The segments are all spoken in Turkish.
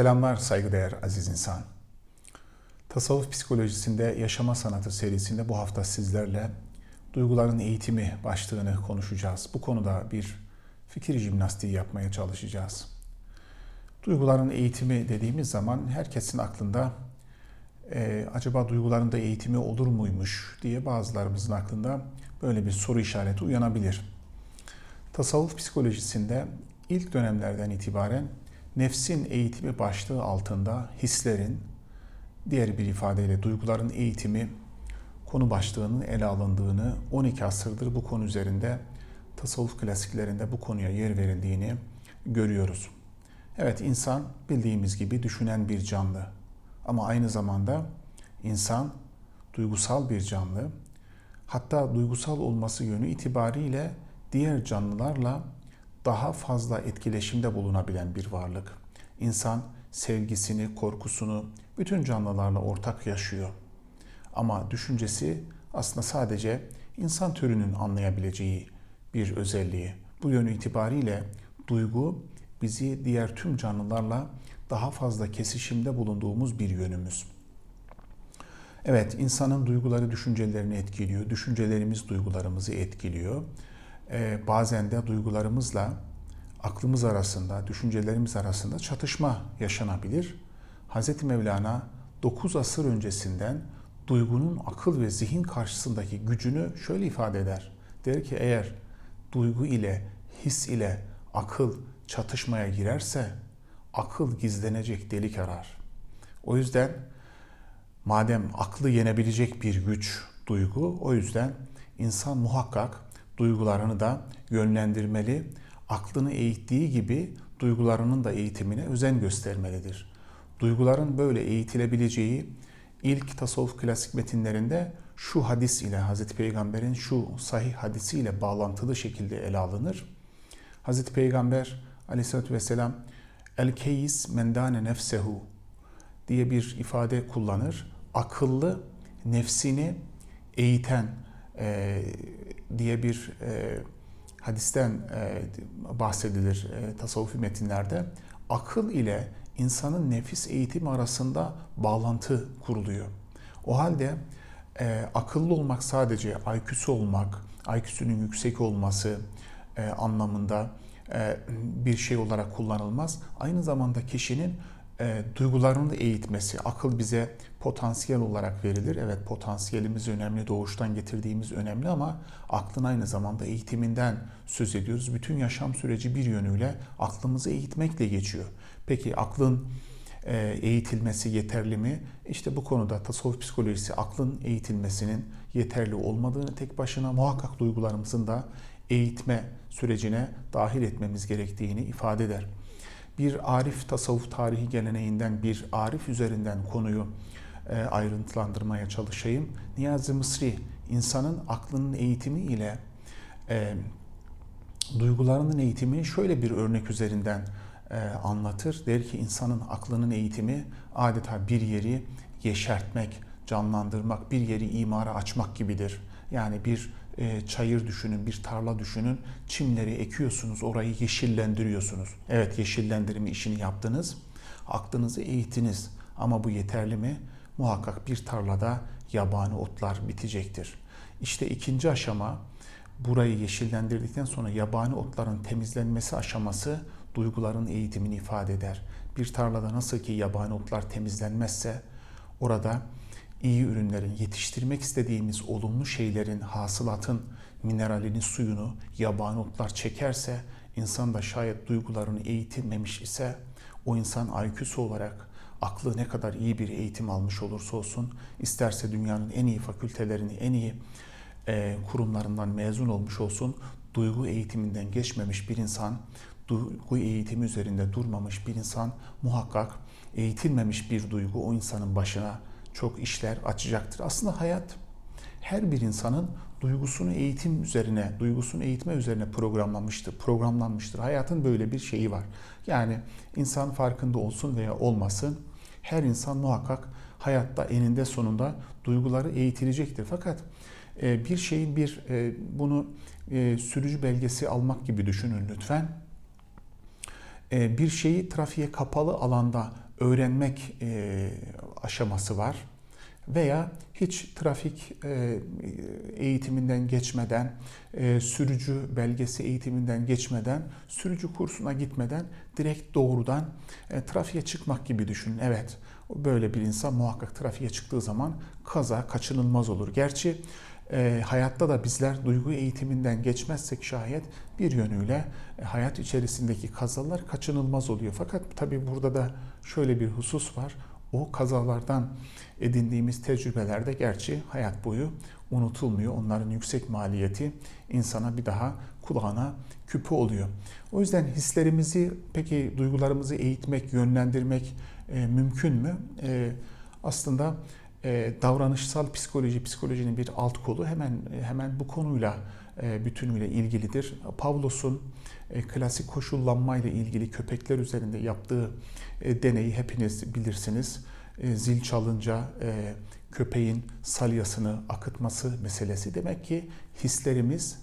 Selamlar saygıdeğer aziz insan. Tasavvuf psikolojisinde yaşama sanatı serisinde bu hafta sizlerle duyguların eğitimi başlığını konuşacağız. Bu konuda bir fikir jimnastiği yapmaya çalışacağız. Duyguların eğitimi dediğimiz zaman herkesin aklında e, acaba duyguların da eğitimi olur muymuş diye bazılarımızın aklında böyle bir soru işareti uyanabilir. Tasavvuf psikolojisinde ilk dönemlerden itibaren nefsin eğitimi başlığı altında hislerin, diğer bir ifadeyle duyguların eğitimi konu başlığının ele alındığını, 12 asırdır bu konu üzerinde tasavvuf klasiklerinde bu konuya yer verildiğini görüyoruz. Evet insan bildiğimiz gibi düşünen bir canlı. Ama aynı zamanda insan duygusal bir canlı. Hatta duygusal olması yönü itibariyle diğer canlılarla daha fazla etkileşimde bulunabilen bir varlık. İnsan sevgisini, korkusunu bütün canlılarla ortak yaşıyor. Ama düşüncesi aslında sadece insan türünün anlayabileceği bir özelliği. Bu yönü itibariyle duygu bizi diğer tüm canlılarla daha fazla kesişimde bulunduğumuz bir yönümüz. Evet, insanın duyguları düşüncelerini etkiliyor. Düşüncelerimiz duygularımızı etkiliyor. Ee, bazen de duygularımızla aklımız arasında, düşüncelerimiz arasında çatışma yaşanabilir. Hz. Mevlana 9 asır öncesinden duygunun akıl ve zihin karşısındaki gücünü şöyle ifade eder. Der ki eğer duygu ile, his ile akıl çatışmaya girerse akıl gizlenecek delik arar. O yüzden madem aklı yenebilecek bir güç duygu, o yüzden insan muhakkak duygularını da yönlendirmeli, aklını eğittiği gibi duygularının da eğitimine özen göstermelidir. Duyguların böyle eğitilebileceği ilk tasavvuf klasik metinlerinde şu hadis ile Hazreti Peygamber'in şu sahih hadisi ile bağlantılı şekilde ele alınır. Hazreti Peygamber aleyhissalatü vesselam el keyis mendane nefsehu diye bir ifade kullanır. Akıllı nefsini eğiten diye bir e, hadisten e, bahsedilir e, tasavvufi metinlerde. Akıl ile insanın nefis eğitimi arasında bağlantı kuruluyor. O halde e, akıllı olmak sadece IQ'su olmak, IQ'sunun yüksek olması e, anlamında e, bir şey olarak kullanılmaz. Aynı zamanda kişinin e, duygularını eğitmesi, akıl bize potansiyel olarak verilir. Evet potansiyelimiz önemli, doğuştan getirdiğimiz önemli ama aklın aynı zamanda eğitiminden söz ediyoruz. Bütün yaşam süreci bir yönüyle aklımızı eğitmekle geçiyor. Peki aklın e, eğitilmesi yeterli mi? İşte bu konuda tasavvuf psikolojisi aklın eğitilmesinin yeterli olmadığını tek başına muhakkak duygularımızın da eğitme sürecine dahil etmemiz gerektiğini ifade eder. Bir Arif tasavvuf tarihi geleneğinden bir Arif üzerinden konuyu e, ayrıntılandırmaya çalışayım. Niyazi Mısri insanın aklının eğitimi ile e, duygularının eğitimi şöyle bir örnek üzerinden e, anlatır. Der ki insanın aklının eğitimi adeta bir yeri yeşertmek, canlandırmak, bir yeri imara açmak gibidir. Yani bir e, çayır düşünün, bir tarla düşünün. Çimleri ekiyorsunuz, orayı yeşillendiriyorsunuz. Evet yeşillendirme işini yaptınız. Aklınızı eğitiniz. Ama bu yeterli mi? Muhakkak bir tarlada yabani otlar bitecektir. İşte ikinci aşama burayı yeşillendirdikten sonra yabani otların temizlenmesi aşaması duyguların eğitimini ifade eder. Bir tarlada nasıl ki yabani otlar temizlenmezse orada iyi ürünlerin, yetiştirmek istediğimiz olumlu şeylerin, hasılatın, mineralini, suyunu yabani otlar çekerse, insan da şayet duygularını eğitilmemiş ise o insan IQ'su olarak aklı ne kadar iyi bir eğitim almış olursa olsun, isterse dünyanın en iyi fakültelerini, en iyi e, kurumlarından mezun olmuş olsun, duygu eğitiminden geçmemiş bir insan, duygu eğitimi üzerinde durmamış bir insan muhakkak eğitilmemiş bir duygu o insanın başına çok işler açacaktır. Aslında hayat her bir insanın duygusunu eğitim üzerine, duygusunu eğitme üzerine programlanmıştır, programlanmıştır. Hayatın böyle bir şeyi var. Yani insan farkında olsun veya olmasın, her insan muhakkak hayatta eninde sonunda duyguları eğitilecektir. Fakat e, bir şeyin bir e, bunu e, sürücü belgesi almak gibi düşünün lütfen. Bir şeyi trafiğe kapalı alanda öğrenmek e, aşaması var veya hiç trafik e, eğitiminden geçmeden, e, sürücü belgesi eğitiminden geçmeden, sürücü kursuna gitmeden direkt doğrudan e, trafiğe çıkmak gibi düşünün. Evet, böyle bir insan muhakkak trafiğe çıktığı zaman kaza kaçınılmaz olur. Gerçi hayatta da bizler duygu eğitiminden geçmezsek şayet bir yönüyle hayat içerisindeki kazalar kaçınılmaz oluyor. Fakat tabii burada da şöyle bir husus var o kazalardan edindiğimiz tecrübelerde gerçi hayat boyu unutulmuyor. Onların yüksek maliyeti insana bir daha kulağına küpü oluyor. O yüzden hislerimizi, peki duygularımızı eğitmek, yönlendirmek e, mümkün mü? E, aslında e, davranışsal psikoloji, psikolojinin bir alt kolu hemen hemen bu konuyla e, bütünüyle ilgilidir. Pavlos'un e, klasik koşullanma ile ilgili köpekler üzerinde yaptığı e, deneyi hepiniz bilirsiniz. Zil çalınca köpeğin salyasını akıtması meselesi demek ki hislerimiz,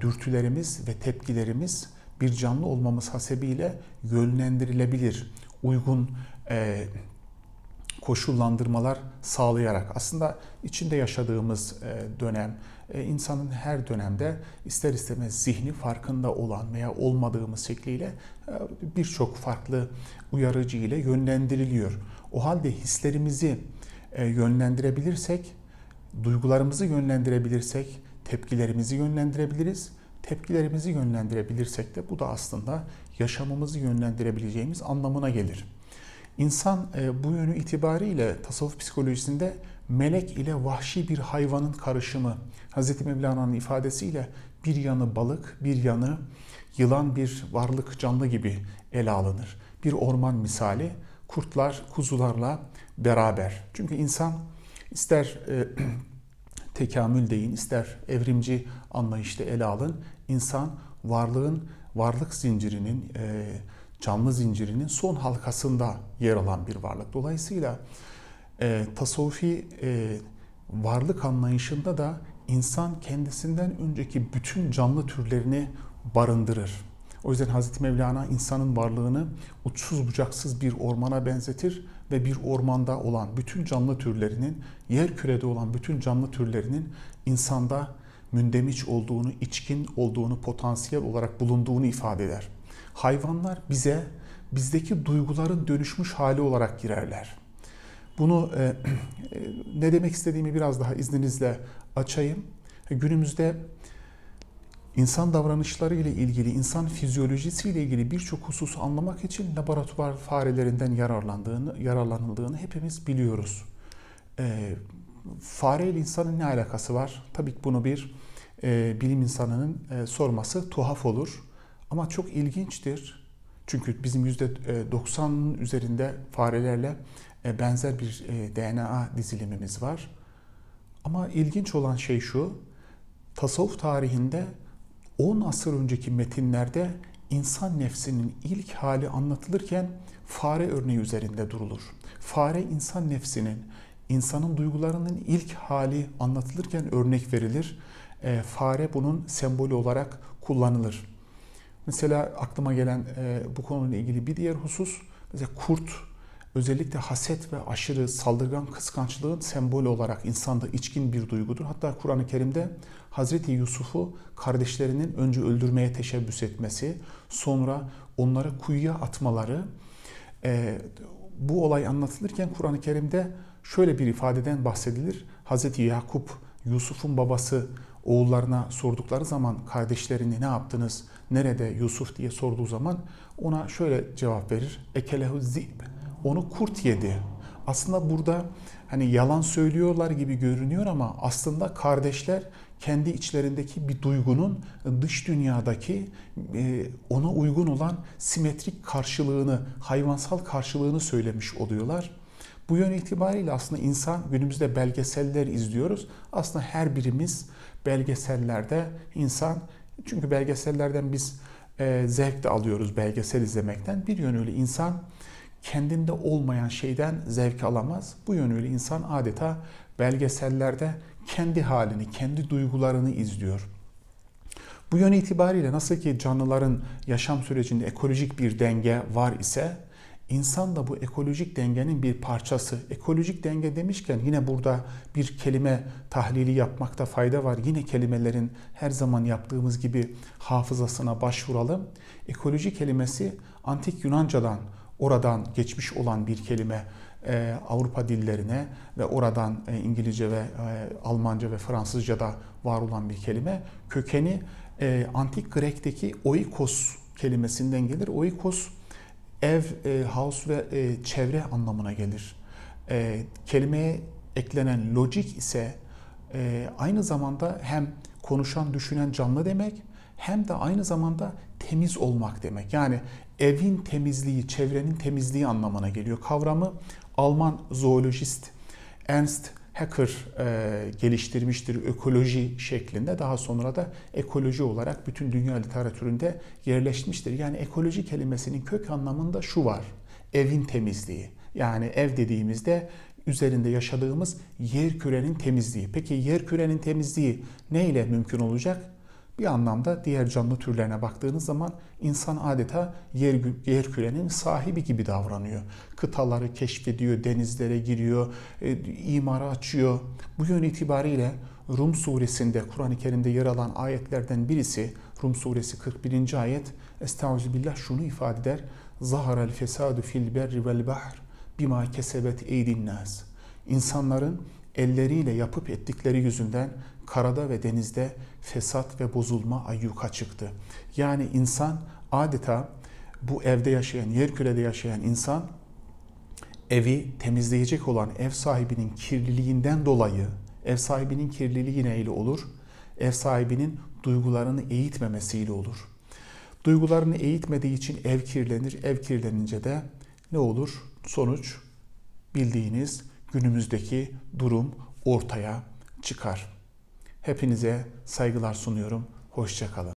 dürtülerimiz ve tepkilerimiz bir canlı olmamız hasebiyle yönlendirilebilir. Uygun koşullandırmalar sağlayarak aslında içinde yaşadığımız dönem e, insanın her dönemde ister istemez zihni farkında olan veya olmadığımız şekliyle e, birçok farklı uyarıcı ile yönlendiriliyor. O halde hislerimizi e, yönlendirebilirsek, duygularımızı yönlendirebilirsek, tepkilerimizi yönlendirebiliriz. Tepkilerimizi yönlendirebilirsek de bu da aslında yaşamımızı yönlendirebileceğimiz anlamına gelir. İnsan bu yönü itibariyle tasavvuf psikolojisinde melek ile vahşi bir hayvanın karışımı. Hz. Mevlana'nın ifadesiyle bir yanı balık, bir yanı yılan bir varlık canlı gibi ele alınır. Bir orman misali kurtlar kuzularla beraber. Çünkü insan ister e, tekamül deyin, ister evrimci anlayışta ele alın. İnsan varlığın, varlık zincirinin, e, canlı zincirinin son halkasında yer alan bir varlık. Dolayısıyla e, tasavvufi e, varlık anlayışında da insan kendisinden önceki bütün canlı türlerini barındırır. O yüzden Hazreti Mevlana insanın varlığını uçsuz bucaksız bir ormana benzetir ve bir ormanda olan bütün canlı türlerinin, yer kürede olan bütün canlı türlerinin insanda mündemiş olduğunu, içkin olduğunu, potansiyel olarak bulunduğunu ifade eder. Hayvanlar bize bizdeki duyguların dönüşmüş hali olarak girerler. Bunu e, e, ne demek istediğimi biraz daha izninizle açayım. Günümüzde insan davranışları ile ilgili, insan fizyolojisi ile ilgili birçok husus anlamak için laboratuvar farelerinden yararlandığını, yararlanıldığını hepimiz biliyoruz. E, fare ile insanın ne alakası var? Tabii ki bunu bir e, bilim insanının e, sorması tuhaf olur. Ama çok ilginçtir. Çünkü bizim %90'ın e, üzerinde farelerle e, benzer bir e, DNA dizilimimiz var. Ama ilginç olan şey şu, tasavvuf tarihinde 10 asır önceki metinlerde insan nefsinin ilk hali anlatılırken fare örneği üzerinde durulur. Fare insan nefsinin, insanın duygularının ilk hali anlatılırken örnek verilir. Fare bunun sembolü olarak kullanılır. Mesela aklıma gelen bu konuyla ilgili bir diğer husus, mesela kurt özellikle haset ve aşırı saldırgan kıskançlığın sembolü olarak insanda içkin bir duygudur. Hatta Kur'an-ı Kerim'de Hazreti Yusuf'u kardeşlerinin önce öldürmeye teşebbüs etmesi, sonra onları kuyuya atmaları, e, bu olay anlatılırken Kur'an-ı Kerim'de şöyle bir ifadeden bahsedilir. Hazreti Yakup, Yusuf'un babası oğullarına sordukları zaman kardeşlerini ne yaptınız, nerede Yusuf diye sorduğu zaman ona şöyle cevap verir. Ekelehu zib onu kurt yedi. Aslında burada hani yalan söylüyorlar gibi görünüyor ama aslında kardeşler kendi içlerindeki bir duygunun dış dünyadaki e, ona uygun olan simetrik karşılığını, hayvansal karşılığını söylemiş oluyorlar. Bu yön itibariyle aslında insan günümüzde belgeseller izliyoruz. Aslında her birimiz belgesellerde insan çünkü belgesellerden biz e, zevk de alıyoruz belgesel izlemekten. Bir yönüyle insan kendinde olmayan şeyden zevk alamaz. Bu yönüyle insan adeta belgesellerde kendi halini, kendi duygularını izliyor. Bu yön itibariyle nasıl ki canlıların yaşam sürecinde ekolojik bir denge var ise İnsan da bu ekolojik dengenin bir parçası. Ekolojik denge demişken yine burada bir kelime tahlili yapmakta fayda var. Yine kelimelerin her zaman yaptığımız gibi hafızasına başvuralım. Ekoloji kelimesi antik Yunancadan oradan geçmiş olan bir kelime. E, Avrupa dillerine ve oradan e, İngilizce ve e, Almanca ve Fransızca'da var olan bir kelime. Kökeni antik Grek'teki oikos kelimesinden gelir. Oikos ev, house ve çevre anlamına gelir. Kelimeye eklenen logik ise aynı zamanda hem konuşan, düşünen canlı demek hem de aynı zamanda temiz olmak demek. Yani evin temizliği, çevrenin temizliği anlamına geliyor. Kavramı Alman zoolojist Ernst Hacker e, geliştirmiştir ekoloji şeklinde. Daha sonra da ekoloji olarak bütün dünya literatüründe yerleşmiştir. Yani ekoloji kelimesinin kök anlamında şu var. Evin temizliği. Yani ev dediğimizde üzerinde yaşadığımız yer kürenin temizliği. Peki yer kürenin temizliği ne ile mümkün olacak? Bir anlamda diğer canlı türlerine baktığınız zaman insan adeta yer, yer kürenin sahibi gibi davranıyor. Kıtaları keşfediyor, denizlere giriyor, e, imara açıyor. Bu yön itibariyle Rum suresinde, Kur'an-ı Kerim'de yer alan ayetlerden birisi, Rum suresi 41. ayet, Estağfirullah şunu ifade eder. Zaharal fesadu fil berri vel bahr bima kesebet eydin nas. İnsanların elleriyle yapıp ettikleri yüzünden karada ve denizde fesat ve bozulma ayyuka çıktı. Yani insan adeta bu evde yaşayan, yer kürede yaşayan insan evi temizleyecek olan ev sahibinin kirliliğinden dolayı ev sahibinin kirliliği neyle olur? Ev sahibinin duygularını eğitmemesiyle olur. Duygularını eğitmediği için ev kirlenir. Ev kirlenince de ne olur? Sonuç bildiğiniz günümüzdeki durum ortaya çıkar. Hepinize saygılar sunuyorum. Hoşçakalın.